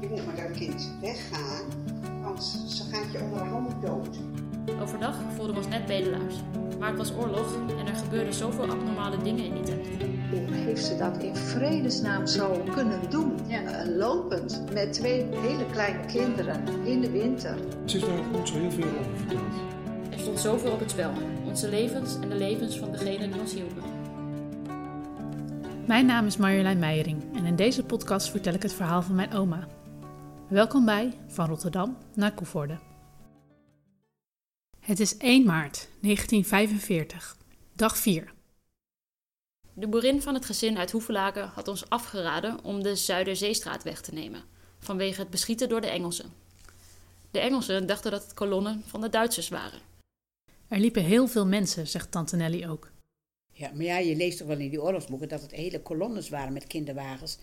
Je moet met dat kind weggaan, want ze gaat je onderhand dood. Overdag voelden we ons net bedelaars. Maar het was oorlog en er gebeurden zoveel abnormale dingen in die tijd. Hoe heeft ze dat in vredesnaam zo kunnen doen? Ja. Eh, lopend met twee hele kleine kinderen in de winter. Ze is daar niet zo heel veel over verteld. Er stond zoveel op het spel. Onze levens en de levens van degenen die ons hielpen. Mijn naam is Marjolein Meijering en in deze podcast vertel ik het verhaal van mijn oma. Welkom bij Van Rotterdam naar Koevoorde. Het is 1 maart 1945, dag 4. De boerin van het gezin uit Hoevelaken had ons afgeraden om de Zuiderzeestraat weg te nemen, vanwege het beschieten door de Engelsen. De Engelsen dachten dat het kolonnen van de Duitsers waren. Er liepen heel veel mensen, zegt tante Nelly ook. Ja, maar ja, je leest toch wel in die oorlogsboeken dat het hele kolonnes waren met kinderwagens.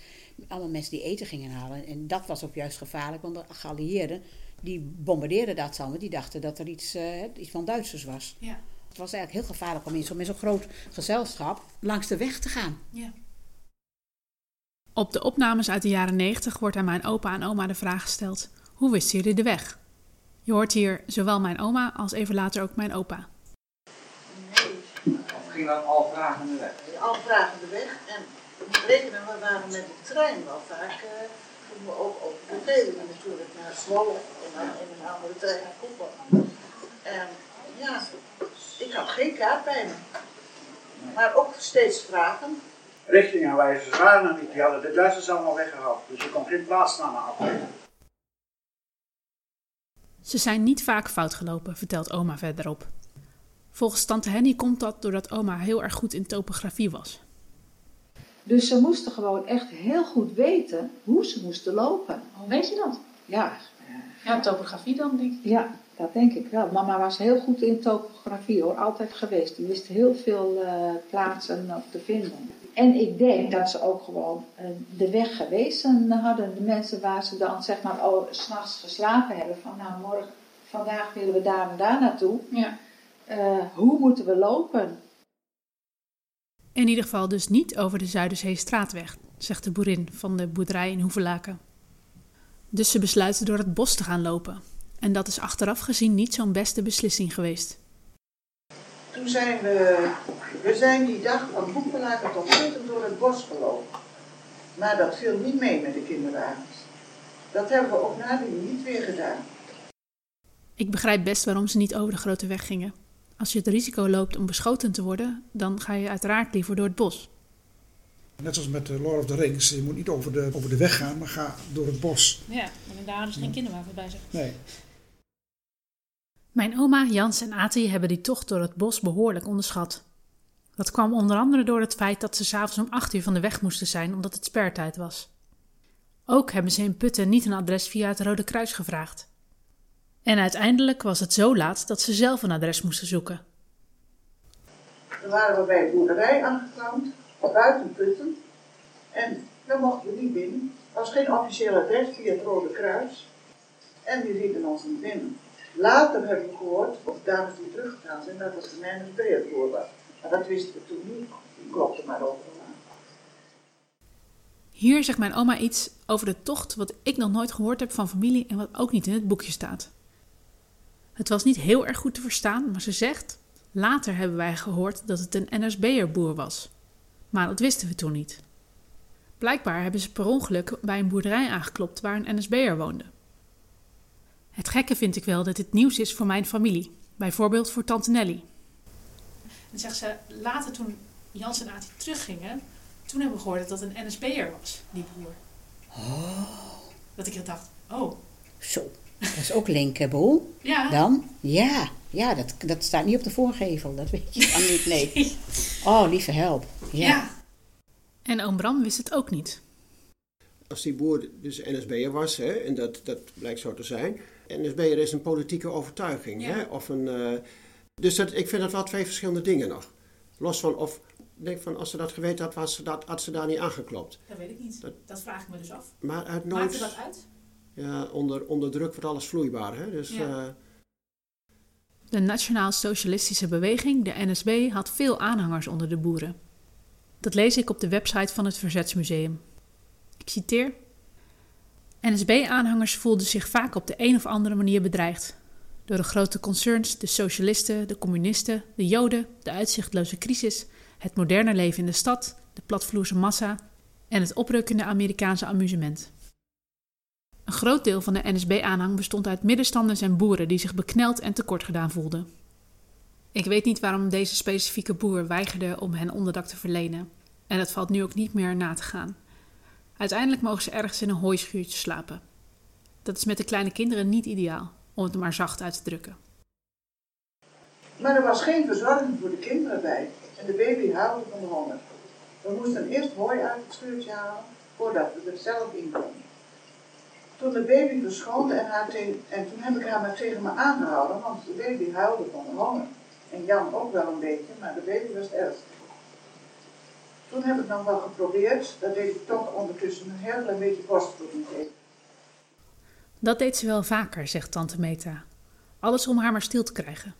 Allemaal mensen die eten gingen halen. En dat was ook juist gevaarlijk, want de geallieerden die bombardeerden dat allemaal. Die dachten dat er iets, eh, iets van Duitsers was. Ja. Het was eigenlijk heel gevaarlijk om in zo'n met zo'n groot gezelschap langs de weg te gaan. Op de opnames uit de jaren 90 wordt aan mijn opa en oma de vraag gesteld: hoe wisten jullie de weg? Je hoort hier zowel mijn oma als even later ook mijn opa. Ging dan al vragende weg? al vragende weg. En rekenen, we waren met de trein wel vaak. gingen we ook over de Veluwe natuurlijk naar Zwolle en dan in een andere trein naar Koepel. En ja, ik had geen kaart bij me. Maar ook steeds vragen. Richtingaanwijzers waren er niet. Die hadden de Duitsers allemaal weggehaald. Dus je kon geen plaatsnamen afgeven. Ze zijn niet vaak fout gelopen, vertelt oma verderop. Volgens tante Henny komt dat doordat oma heel erg goed in topografie was. Dus ze moesten gewoon echt heel goed weten hoe ze moesten lopen. Hoe weet je dat? Ja, Ja, topografie dan, denk ik. ja dat denk ik wel. Mama was heel goed in topografie hoor, altijd geweest. Die wist heel veel eh, plaatsen te vinden. En ik denk dat ze ook gewoon eh, de weg gewezen hadden. De mensen waar ze dan zeg maar oh, s'nachts geslapen hebben. Van nou morgen, vandaag willen we daar en daar naartoe. Ja. Eh, hoe moeten we lopen? In ieder geval dus niet over de Zuiderzeestraatweg, zegt de boerin van de boerderij in Hoevelaken. Dus ze besluiten door het bos te gaan lopen. En dat is achteraf gezien niet zo'n beste beslissing geweest. Toen zijn we, we zijn die dag van Hoepelaken tot Putten door het bos gelopen. Maar dat viel niet mee met de kinderwagens. Dat hebben we ook nadien niet weer gedaan. Ik begrijp best waarom ze niet over de grote weg gingen. Als je het risico loopt om beschoten te worden, dan ga je uiteraard liever door het bos. Net zoals met eh, Lord of the Rings. Je moet niet over de, over de weg gaan, maar ga door het bos. Ja, en daar hadden ze geen kinderwagen bij zich. Nee. Mijn oma, Jans en Ati hebben die tocht door het bos behoorlijk onderschat. Dat kwam onder andere door het feit dat ze s'avonds om 8 uur van de weg moesten zijn omdat het spertijd was. Ook hebben ze in Putten niet een adres via het Rode Kruis gevraagd. En uiteindelijk was het zo laat dat ze zelf een adres moesten zoeken. Dan waren we bij een boerderij aangekomen, buiten Putten. En dan mochten we niet binnen. Er was geen officieel adres via het Rode Kruis. En die lieten ons niet binnen. Later hebben we gehoord, of dames die teruggegaan zijn, dat het een NSB-boer was. Maar dat wisten we toen niet. Die klopte maar over. Hier zegt mijn oma iets over de tocht wat ik nog nooit gehoord heb van familie en wat ook niet in het boekje staat. Het was niet heel erg goed te verstaan, maar ze zegt: Later hebben wij gehoord dat het een NSB'er boer was. Maar dat wisten we toen niet. Blijkbaar hebben ze per ongeluk bij een boerderij aangeklopt waar een NSB'er woonde. Het gekke vind ik wel dat dit nieuws is voor mijn familie, bijvoorbeeld voor tante Nelly. En zegt ze, later toen Jans en Ati teruggingen, toen hebben we gehoord dat het een NSB'er was, die boer. Dat ik dacht, oh, Zo, dat is ook Linkeboel. ja, Dan? Ja, ja dat, dat staat niet op de voorgevel. Dat weet je dan niet, nee. Oh, lieve help. Ja. ja. En oom Bram wist het ook niet. als die boer dus NSB'er was, hè, en dat, dat blijkt zo te zijn. NSB'er is een politieke overtuiging. Ja. Hè, of een, eh, dus dat, ik vind dat wel twee verschillende dingen nog. Los van of, ik denk van, als ze dat geweten had, was ze dat, had ze daar niet aangeklopt. Dat weet ik niet. Dat- Dat vraag ik me dus af. Maar uit Maakte nooit, dat uit? Ja, onder, onder druk wordt alles vloeibaar. Hè, dus, Ja. eh, De Nationaal-Socialistische Beweging, de NSB, had veel aanhangers onder de boeren. Dat lees ik op de website van het Verzetsmuseum. Ik citeer: NSB-aanhangers voelden zich vaak op de een of andere manier bedreigd. Door de grote concerns, de socialisten, de communisten, de joden, de uitzichtloze crisis, het moderne leven in de stad, de platvloerse massa en het oprukkende Amerikaanse amusement. Een groot deel van de NSB-aanhang bestond uit middenstanders en boeren die zich bekneld en tekort gedaan voelden. Ik weet niet waarom deze specifieke boer weigerde om hen onderdak te verlenen, en het valt nu ook niet meer na te gaan. Uiteindelijk mogen ze ergens in een hooischuurtje slapen. Dat is met de kleine kinderen niet ideaal, om het maar zacht uit te drukken. Maar er was geen verzorging voor de kinderen bij. En de baby huilde van de honger. We moesten eerst hooi uit het schuurtje halen, voordat we er zelf in konden. De baby verschoonde en, en toen heb ik haar maar tegen me aangehouden, want de baby huilde van de honger. En Jan ook wel een beetje, maar de baby was ergst. Toen heb ik nog wel geprobeerd, dat deed ik toch ondertussen een heel klein beetje borstvoeding geven. Dat deed ze wel vaker, zegt tante Meta. Alles om haar maar stil te krijgen.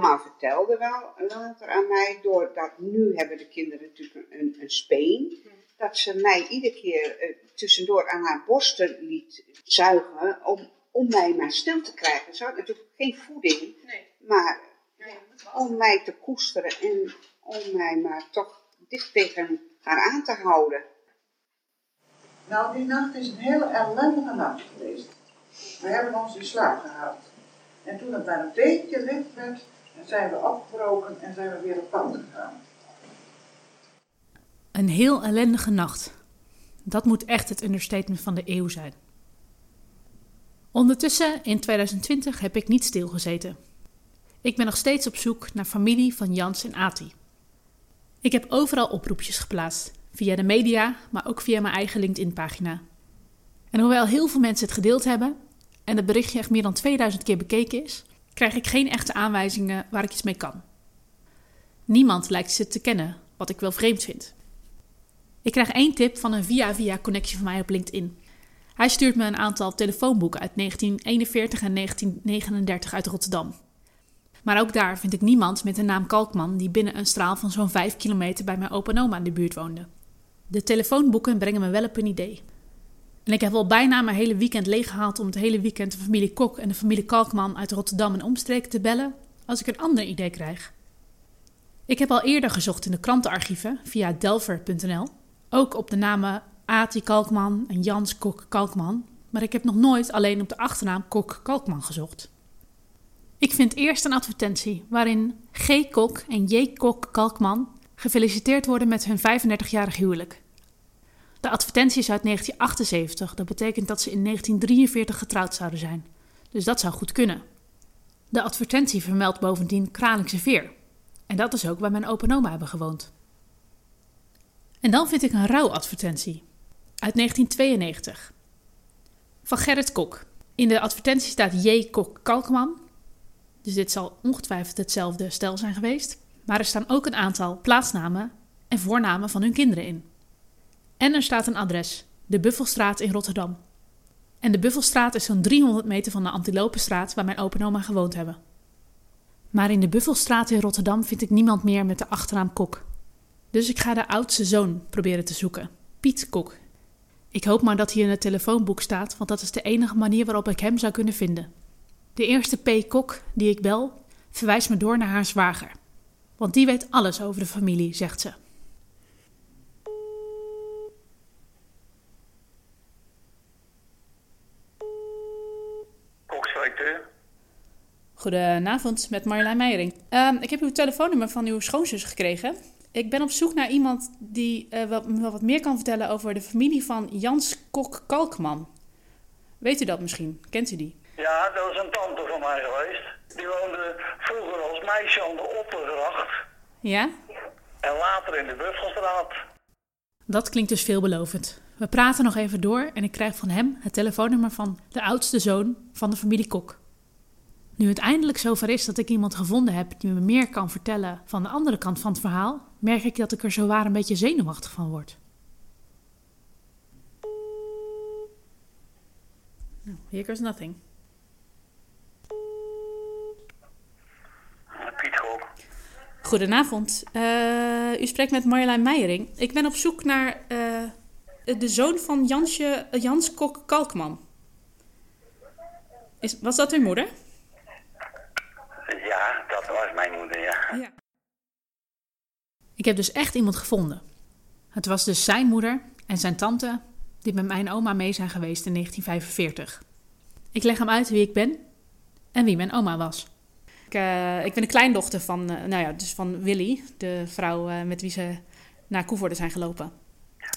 Mama vertelde wel later aan mij, doordat nu hebben de kinderen natuurlijk een, een speen, dat ze mij iedere keer eh, tussendoor aan haar borsten liet zuigen om, om mij maar stil te krijgen. Ze had natuurlijk geen voeding, maar om mij te koesteren en om mij maar toch dicht tegen haar aan te houden. Nou, die nacht is een hele ellendige nacht geweest. We hebben ons in slaap gehaald. En toen het maar een beetje licht werd, zijn we opgebroken en zijn we weer op pad gegaan. Een heel ellendige nacht. Dat moet echt het understatement van de eeuw zijn. Ondertussen, in 2020, heb ik niet stilgezeten. Ik ben nog steeds op zoek naar familie van Jans en Ati. Ik heb overal oproepjes geplaatst, via de media, maar ook via mijn eigen LinkedIn-pagina. En hoewel heel veel mensen het gedeeld hebben en het berichtje echt meer dan 2000 keer bekeken is, krijg ik geen echte aanwijzingen waar ik iets mee kan. Niemand lijkt ze te kennen, wat ik wel vreemd vind. Ik krijg één tip van een via-via connectie van mij op LinkedIn. Hij stuurt me een aantal telefoonboeken uit 1941 en 1939 uit Rotterdam. Maar ook daar vind ik niemand met de naam Kalkman die binnen een straal van zo'n 5 kilometer bij mijn opa en oma in de buurt woonde. De telefoonboeken brengen me wel op een idee. En ik heb al bijna mijn hele weekend leeggehaald om het hele weekend de familie Kok en de familie Kalkman uit Rotterdam en omstreken te bellen als ik een ander idee krijg. Ik heb al eerder gezocht in de krantenarchieven via delver.nl, ook op de namen Ati Kalkman en Jans Kok Kalkman, maar ik heb nog nooit alleen op de achternaam Kok Kalkman gezocht. Ik vind eerst een advertentie waarin G. Kok en J. Kok Kalkman gefeliciteerd worden met hun 35-jarig huwelijk. De advertentie is uit 1978, dat betekent dat ze in 1943 getrouwd zouden zijn. Dus dat zou goed kunnen. De advertentie vermeldt bovendien Kralingse Veer. En dat is ook waar mijn opa en oma hebben gewoond. En dan vind ik een rouwadvertentie. Uit 1992. Van Gerrit Kok. In de advertentie staat J. Kok Kalkman. Dus dit zal ongetwijfeld hetzelfde stel zijn geweest. Maar er staan ook een aantal plaatsnamen en voornamen van hun kinderen in. En er staat een adres, de Buffelstraat in Rotterdam. En de Buffelstraat is zo'n 300 meter van de Antilopenstraat waar mijn opa en oma gewoond hebben. Maar in de Buffelstraat in Rotterdam vind ik niemand meer met de achternaam Kok. Dus ik ga de oudste zoon proberen te zoeken, Piet Kok. Ik hoop maar dat hij in het telefoonboek staat, want dat is de enige manier waarop ik hem zou kunnen vinden. De eerste P. Kok die ik bel, verwijst me door naar haar zwager. Want die weet alles over de familie, zegt ze. Goedenavond, met Marjolein Meijering. Ehm, ik heb uw telefoonnummer van uw schoonzus gekregen. Ik ben op zoek naar iemand die uh, wel, wel wat meer kan vertellen over de familie van Jans Kok Kalkman. Weet u dat misschien? Kent u die? Ja, dat was een tante van mij geweest. Die woonde vroeger als meisje aan de Oppergracht. Ja? En later in de Buffelstraat. Dat klinkt dus veelbelovend. We praten nog even door en ik krijg van hem het telefoonnummer van de oudste zoon van de familie Kok. Nu het eindelijk zover is dat ik iemand gevonden heb die me meer kan vertellen van de andere kant van het verhaal, merk ik dat ik er zowaar een beetje zenuwachtig van word. Nou, here goes nothing. Piet Gok. Goedenavond. Uh, u spreekt met Marjolein Meijering. Ik ben op zoek naar uh, de zoon van Jansje, eh, Jans Kok Kalkman. Is, was dat uw moeder? Ja, dat was mijn moeder, ja. Ik heb dus echt iemand gevonden. Het was dus zijn moeder en zijn tante die met mijn oma mee zijn geweest in 1945. Ik leg hem uit wie ik ben en wie mijn oma was. Ik, eh, ik ben de kleindochter van, eh, nou ja, dus van Willy, de vrouw eh, met wie ze naar Koevoorde zijn gelopen.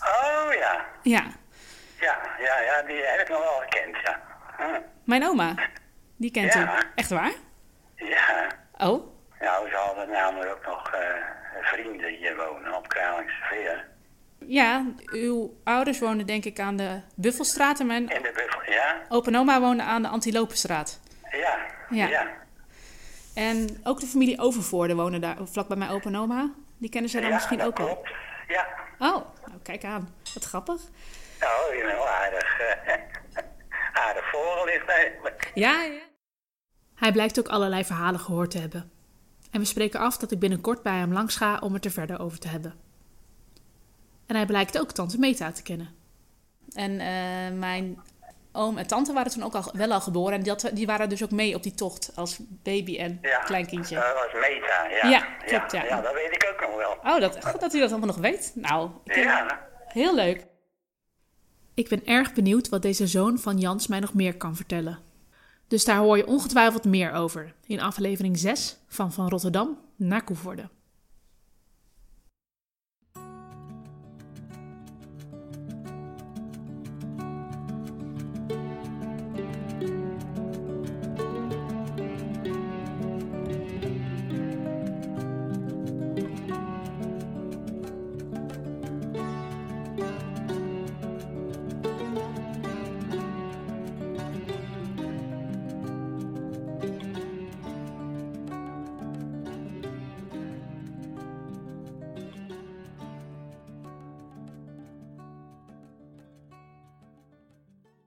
Oh ja. Ja, Ja, ja, ja, die heb ik nog wel gekend, ja. Hm. mijn oma. Die kent Ja. u. Echt waar? Ja. Oh, Nou, ze hadden namelijk ook nog eh, vrienden hier wonen op Kralingse Veer. ja. Uw ouders wonen denk ik aan de Buffelstraat en mijn de buffel, ja? opa en oma wonen aan de Antilopenstraat. Ja. Ja. Ja. En ook de familie Overvoorde wonen daar vlak bij mijn opa en oma. Die kennen ze dan Ja, misschien ook wel. Ja. Oh, nou, kijk aan. Wat grappig. Nou, je bent wel aardig, eh, aardig voorgelicht eigenlijk. Ja, ja. Hij blijkt ook allerlei verhalen gehoord te hebben. En we spreken af dat ik binnenkort bij hem langs ga om het er verder over te hebben. En hij blijkt ook tante Meta te kennen. En eh, mijn oom en tante waren toen ook al, wel al geboren. En die, had- die waren dus ook mee op die tocht als baby en Ja. kleinkindje. Dat was Meta, ja. Ja, klopt, ja. Ja, dat weet ik ook nog wel. Oh, dat, goed dat u dat allemaal nog weet. Nou, Ja. heel leuk. Ik ben erg benieuwd wat deze zoon van Jans mij nog meer kan vertellen. Dus daar hoor je ongetwijfeld meer over in aflevering 6 van Van Rotterdam naar Koevoorde.